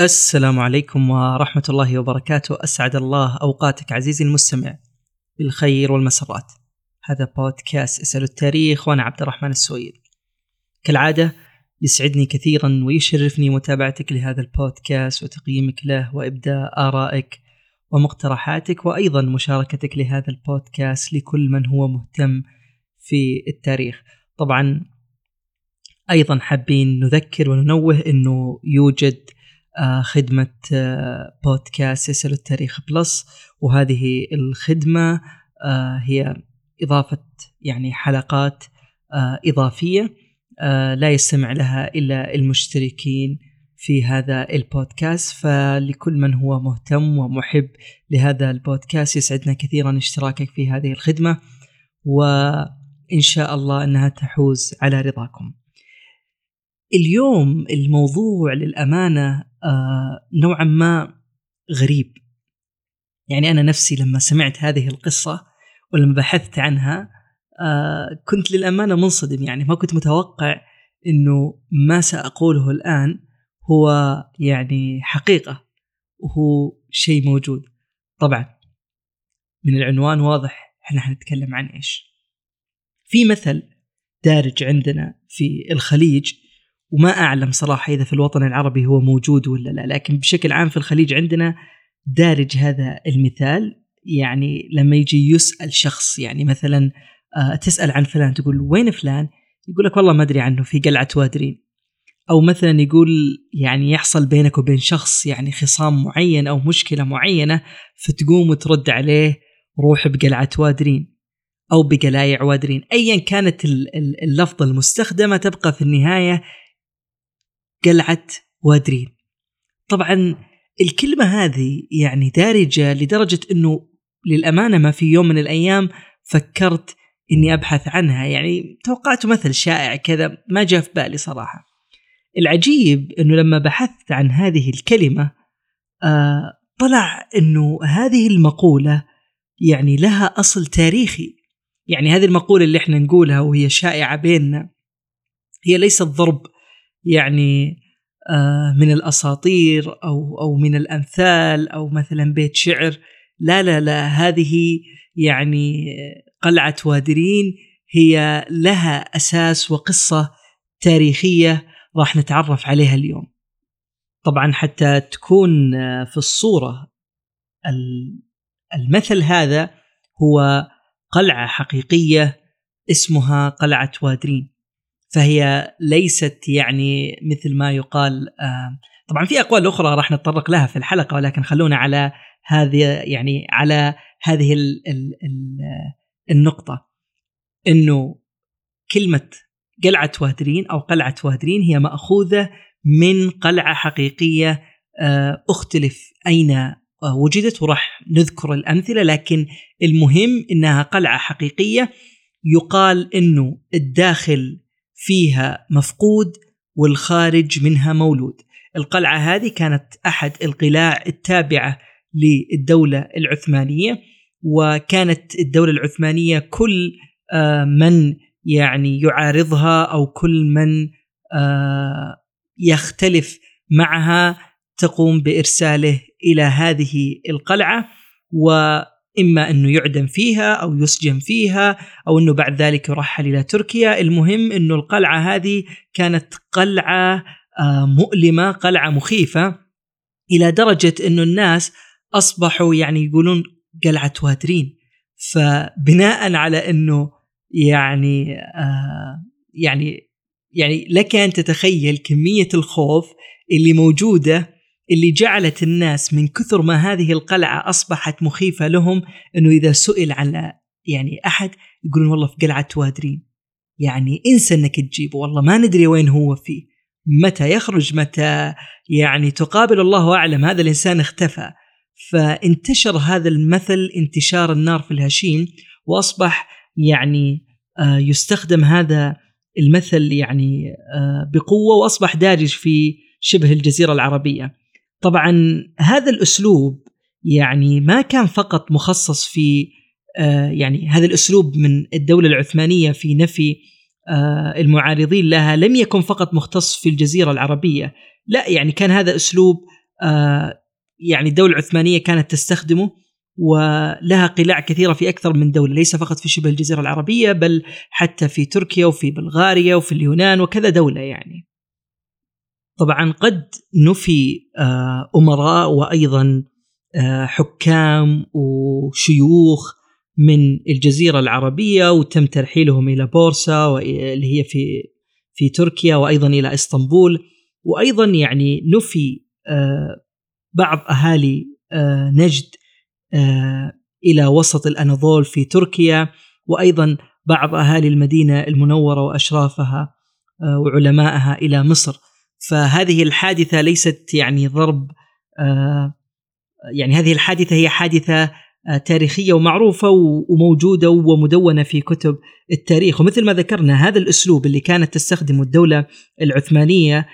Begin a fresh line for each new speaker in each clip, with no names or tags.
السلام عليكم ورحمة الله وبركاته. أسعد الله أوقاتك عزيزي المستمع بالخير والمسرات. هذا بودكاست أسأل التاريخ وأنا عبد الرحمن السويد. كالعادة يسعدني كثيرا ويشرفني متابعتك لهذا البودكاست وتقييمك له وإبداء آرائك ومقترحاتك وأيضا مشاركتك لهذا البودكاست لكل من هو مهتم في التاريخ. طبعا أيضا حابين نذكر وننوه أنه يوجد خدمة آه، بودكاست يسأل التاريخ بلس. وهذه الخدمة آه، هي إضافة يعني حلقات إضافية لا يستمع لها إلا المشتركين في هذا البودكاست. فلكل من هو مهتم ومحب لهذا البودكاست يسعدنا كثيرا اشتراكك في هذه الخدمة. وإن شاء الله أنها تحوز على رضاكم. اليوم الموضوع للأمانة آه نوعا ما غريب. يعني أنا نفسي لما سمعت هذه القصة ولما بحثت عنها آه كنت للأمانة منصدم. يعني ما كنت متوقع أنه ما سأقوله الآن هو يعني حقيقة وهو شيء موجود. طبعا من العنوان واضح إحنا حنتكلم عن إيش. في مثل دارج عندنا في الخليج وما أعلم صراحة إذا في الوطن العربي هو موجود ولا لا لكن بشكل عام في الخليج عندنا دارج هذا المثال. يعني لما يجي يسأل شخص يعني مثلا آه، تسأل عن فلان تقول وين فلان؟ يقول لك والله ما أدري عنه في قلعة وادرين. أو مثلا يقول يعني يحصل بينك وبين شخص يعني خصام معين أو مشكلة معينة فتقوم وترد عليه روح بقلعة وادرين أو بقلايع وادرين. ايا كانت اللفظه المستخدمة تبقى في النهاية قلعه وادرين طبعا الكلمة هذه يعني دارجة لدرجة إنه للأمانة ما في يوم من الأيام فكرت إني أبحث عنها. يعني توقعت مثل شائع كذا ما جاء في بالي صراحة. العجيب إنه لما بحثت عن هذه الكلمة آه طلع إنه هذه المقولة يعني لها أصل تاريخي. يعني هذه المقولة اللي إحنا نقولها وهي شائعة بيننا هي ليست ضرب يعني آه من الأساطير أو أو من الأمثال أو مثلا بيت شعر. لا لا لا هذه يعني قلعة وادرين هي لها أساس وقصة تاريخية راح نتعرف عليها اليوم. طبعا حتى تكون في الصورة. المثل هذا هو قلعة حقيقية اسمها قلعة وادرين. فهي ليست يعني مثل ما يقال طبعا في أقوال أخرى راح نتطرق لها في الحلقة ولكن خلونا على هذه يعني على هذه النقطة. إنه كلمة قلعة وادرين أو قلعة وادرين هي مأخوذة من قلعة حقيقية آه، أختلف آه، وجدت وراح نذكر الأمثلة لكن المهم أنها قلعة حقيقية. يقال أنه الداخل فيها مفقود والخارج منها مولود. القلعة هذه كانت أحد القلاع التابعة للدولة العثمانية وكانت الدولة العثمانية كل آه، من يعني يعارضها أو كل من آه، يختلف معها تقوم بإرساله إلى هذه القلعة. واما أنه يعدم فيها أو يسجن فيها أو أنه بعد ذلك يرحل إلى تركيا، المهم أنه القلعة هذه كانت قلعة آه، مؤلمة، قلعة مخيفة إلى درجة أنه الناس أصبحوا يعني يقولون قلعة وادرين. فبناء على أنه يعني آه يعني يعني لك أن تتخيل كمية الخوف اللي موجودة اللي جعلت الناس من كثر ما هذه القلعة أصبحت مخيفة لهم إنه إذا سئل على يعني أحد يقولون والله في قلعة وادرين يعني إنسى إنك تجيبه. والله ما ندري وين هو فيه. متى يخرج؟ متى؟ يعني تقابل الله أعلم. هذا الإنسان اختفى. فانتشر هذا المثل انتشار النار في الهشيم وأصبح يعني آه، يستخدم هذا المثل يعني آه، بقوة وأصبح دارج في شبه الجزيرة العربية. طبعا هذا الأسلوب يعني ما كان فقط مخصص في آه، يعني هذا الأسلوب من الدولة العثمانية في نفي المعارضين لها لم يكن فقط مختص في الجزيرة العربية، لا يعني كان هذا أسلوب يعني الدولة العثمانية كانت تستخدمه ولها قلاع كثيرة في أكثر من دولة ليس فقط في شبه الجزيرة العربية بل حتى في تركيا وفي بلغاريا وفي اليونان وكذا دولة يعني. طبعا قد نفي آه، أمراء وأيضا آه، حكام وشيوخ من الجزيرة العربية وتم ترحيلهم إلى بورصة اللي هي في في تركيا وأيضا إلى إسطنبول. وأيضا يعني نفي آه، بعض أهالي نجد إلى وسط الأناضول في تركيا. وأيضا بعض أهالي المدينة المنورة وأشرافها وعلمائها إلى مصر. فهذه الحادثة ليست يعني ضرب آه، يعني هذه الحادثة هي حادثة تاريخية ومعروفة وموجودة ومدونة في كتب التاريخ. ومثل ما ذكرنا هذا الأسلوب اللي كانت تستخدمه الدولة العثمانية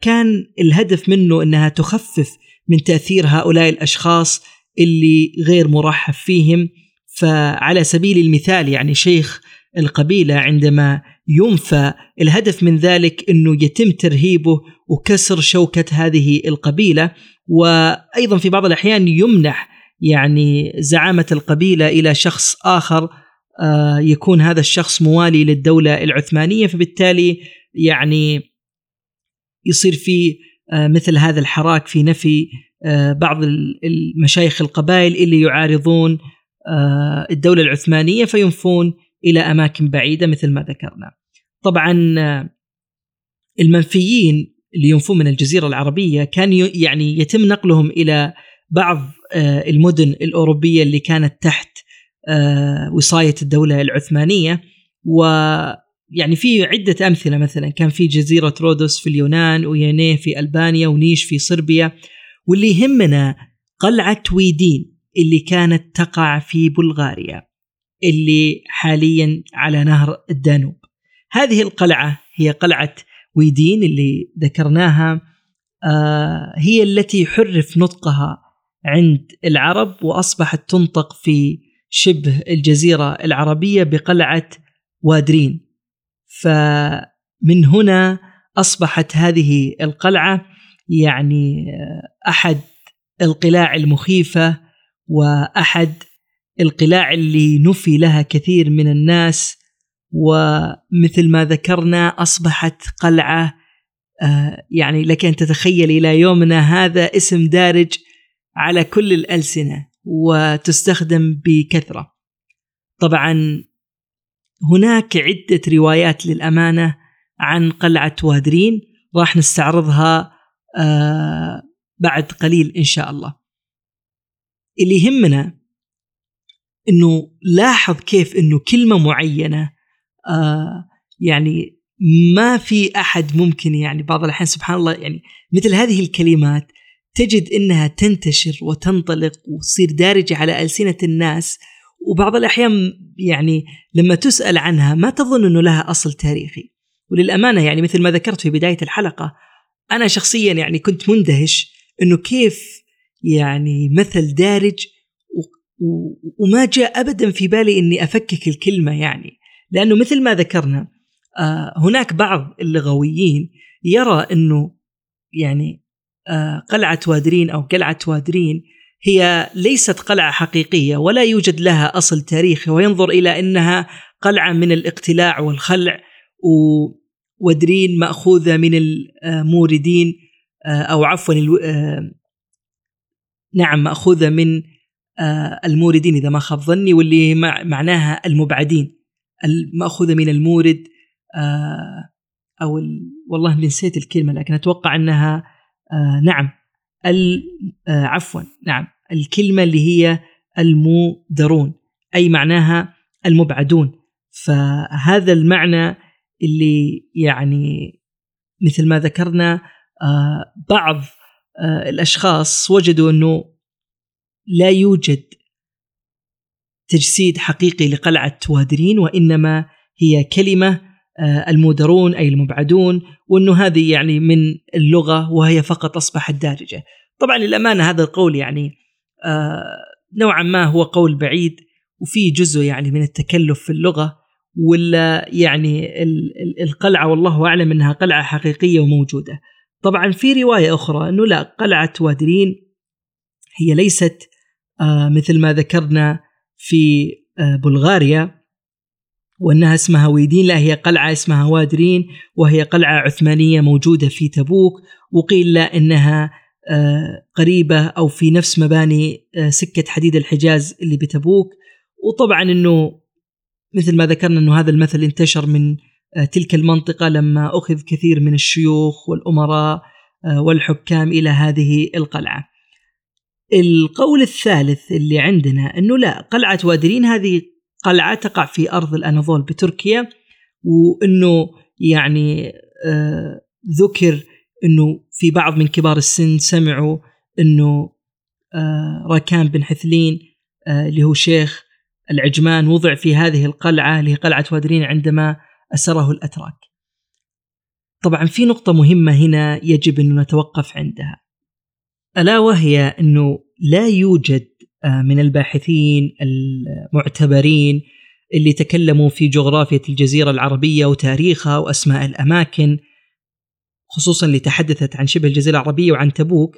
كان الهدف منه إنها تخفف من تأثير هؤلاء الأشخاص اللي غير مرحب فيهم. فعلى سبيل المثال يعني شيخ القبيلة عندما ينفى الهدف من ذلك إنه يتم ترهيبه وكسر شوكة هذه القبيلة وأيضا في بعض الأحيان يمنح يعني زعامة القبيلة إلى شخص آخر آه، يكون هذا الشخص موالي للدولة العثمانية فبالتالي يعني يصير في آه، مثل هذا الحراك في نفي آه، بعض المشايخ القبائل اللي يعارضون الدولة العثمانية فينفون إلى أماكن بعيدة مثل ما ذكرنا. طبعا آه، المنفيين اللي ينفون من الجزيرة العربية كان يعني يتم نقلهم إلى بعض المدن الأوروبية اللي كانت تحت وصاية الدولة العثمانية. و يعني في عدة أمثلة مثلا كان في جزيرة رودوس في اليونان ويانيه في ألبانيا ونيش في صربيا. واللي يهمنا قلعة ويدين اللي كانت تقع في بلغاريا. اللي حاليا على نهر الدانوب. هذه القلعة هي قلعة ويدين اللي ذكرناها آه هي التي حرف نطقها عند العرب وأصبحت تنطق في شبه الجزيرة العربية بقلعة وادرين. فمن هنا أصبحت هذه القلعة يعني أحد القلاع المخيفة وأحد القلاع اللي نفي لها كثير من الناس ومثل ما ذكرنا أصبحت قلعة آه، يعني لك أن تتخيل إلى يومنا هذا اسم دارج على كل الألسنة وتستخدم بكثرة. طبعا هناك عدة روايات للأمانة عن قلعة وادرين راح نستعرضها آه بعد قليل إن شاء الله. اللي يهمنا إنه لاحظ كيف إنه كلمة معينة آه يعني ما في أحد ممكن يعني بعض الأحيان سبحان الله يعني مثل هذه الكلمات تجد إنها تنتشر وتنطلق وتصير دارجة على ألسنة الناس وبعض الأحيان يعني لما تسأل عنها ما تظن إنه لها أصل تاريخي. وللأمانة يعني مثل ما ذكرت في بداية الحلقة أنا شخصيا يعني كنت مندهش إنه كيف يعني مثل دارج وما جاء ابدا في بالي إني أفكك الكلمة يعني. لأنه مثل ما ذكرنا آه، هناك بعض اللغويين يرى إنه يعني آه، قلعة وادرين أو قلعة وادرين هي ليست قلعة حقيقية ولا يوجد لها أصل تاريخي وينظر إلى إنها قلعة من الاقتلاع والخلع ودرين مأخوذة من الموردين آه، أو عفوا نعم مأخوذة من الموردين إذا ما خاب ظني واللي معناها المبعدين. ماخوذه من المورد أو والله نسيت الكلمة لكن أتوقع أنها نعم. عفوا نعم. الكلمة اللي هي المودرون أي معناها المبعدون. فهذا المعنى اللي يعني مثل ما ذكرنا آه، بعض آه، الأشخاص وجدوا أنه لا يوجد تجسيد حقيقي لقلعة وادرين وإنما هي كلمة آه، المودرون أي المبعدون وإنه هذه يعني من اللغة وهي فقط أصبحت دارجة. طبعا للأمانة هذا القول يعني نوعا ما هو قول بعيد وفي جزء يعني من التكلف في اللغة ولا يعني القلعة والله أعلم إنها قلعة حقيقية وموجودة. طبعا في رواية أخرى أنه لا قلعة وادرين هي ليست آه، مثل ما ذكرنا في آه، بلغاريا وأنها اسمها ويدين لا هي قلعة اسمها وادرين وهي قلعة عثمانية موجودة في تبوك وقيل لا أنها آه، قريبة أو في نفس مباني سكة حديد الحجاز اللي بتبوك. وطبعا أنه مثل ما ذكرنا أنه هذا المثل انتشر من تلك المنطقة لما أخذ كثير من الشيوخ والأمراء والحكام إلى هذه القلعة. القول الثالث اللي عندنا إنه لا قلعة وادرين هذه قلعة تقع في أرض الأناضول بتركيا وإنه يعني آه ذكر إنه في بعض من كبار السن سمعوا إنه آه راكان بن حثلين آه اللي هو شيخ العجمان وضع في هذه القلعة اللي هي قلعة وادرين عندما أسره الأتراك. طبعا في نقطة مهمة هنا يجب ان نتوقف عندها. ألا وهي أنه لا يوجد آه، من الباحثين المعتبرين اللي تكلموا في جغرافيا الجزيرة العربية وتاريخها وأسماء الأماكن خصوصا اللي تحدثت عن شبه الجزيرة العربية وعن تبوك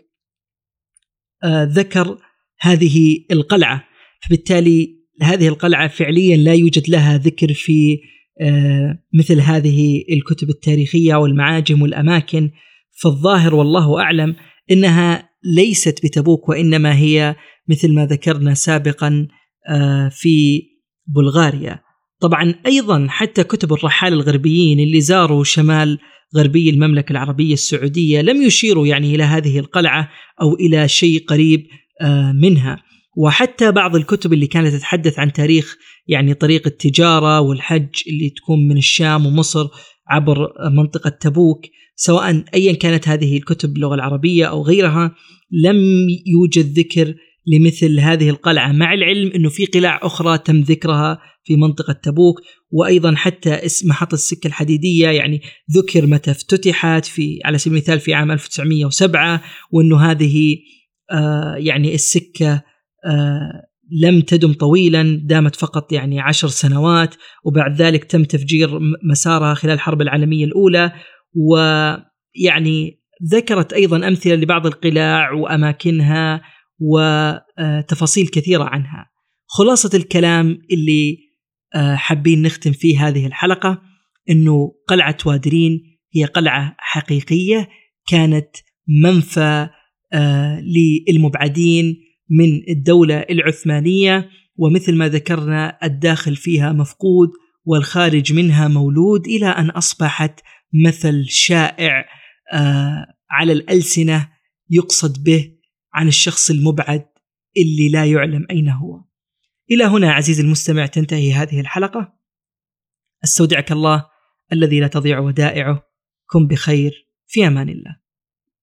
آه، ذكر هذه القلعة. فبالتالي هذه القلعة فعليا لا يوجد لها ذكر في آه، مثل هذه الكتب التاريخية والمعاجم والأماكن. فالظاهر والله أعلم أنها ليست بتبوك وإنما هي مثل ما ذكرنا سابقا آه، في بلغاريا. طبعا أيضا حتى كتب الرحاله الغربيين اللي زاروا شمال غربي المملكة العربية السعودية لم يشيروا يعني إلى هذه القلعة أو إلى شيء قريب آه، منها. وحتى بعض الكتب اللي كانت تتحدث عن تاريخ يعني طريق التجارة والحج اللي تكون من الشام ومصر عبر منطقة تبوك سواء ايا كانت هذه الكتب باللغة العربية أو غيرها لم يوجد ذكر لمثل هذه القلعة. مع العلم إنه في قلاع أخرى تم ذكرها في منطقة تبوك وأيضا حتى اسم محطة السكة الحديدية يعني ذكر متى افتتحت في على سبيل المثال في عام 1907 وإنه هذه آه يعني السكة آه لم تدم طويلا دامت فقط يعني عشر سنوات وبعد ذلك تم تفجير مسارها خلال الحرب العالمية الأولى. ويعني ذكرت أيضا أمثلة لبعض القلاع وأماكنها وتفاصيل كثيرة عنها. خلاصة الكلام اللي آه، حابين نختم فيه هذه الحلقة إنه قلعة وادرين هي قلعة حقيقية كانت منفى آه، للمبعدين من الدولة العثمانية ومثل ما ذكرنا الداخل فيها مفقود والخارج منها مولود إلى أن أصبحت مثل شائع آه على الألسنة يقصد به عن الشخص المبعد اللي لا يعلم أين هو. إلى هنا عزيزي المستمع تنتهي هذه الحلقة. أستودعك الله الذي لا تضيع ودائعه. كن بخير. في أمان الله.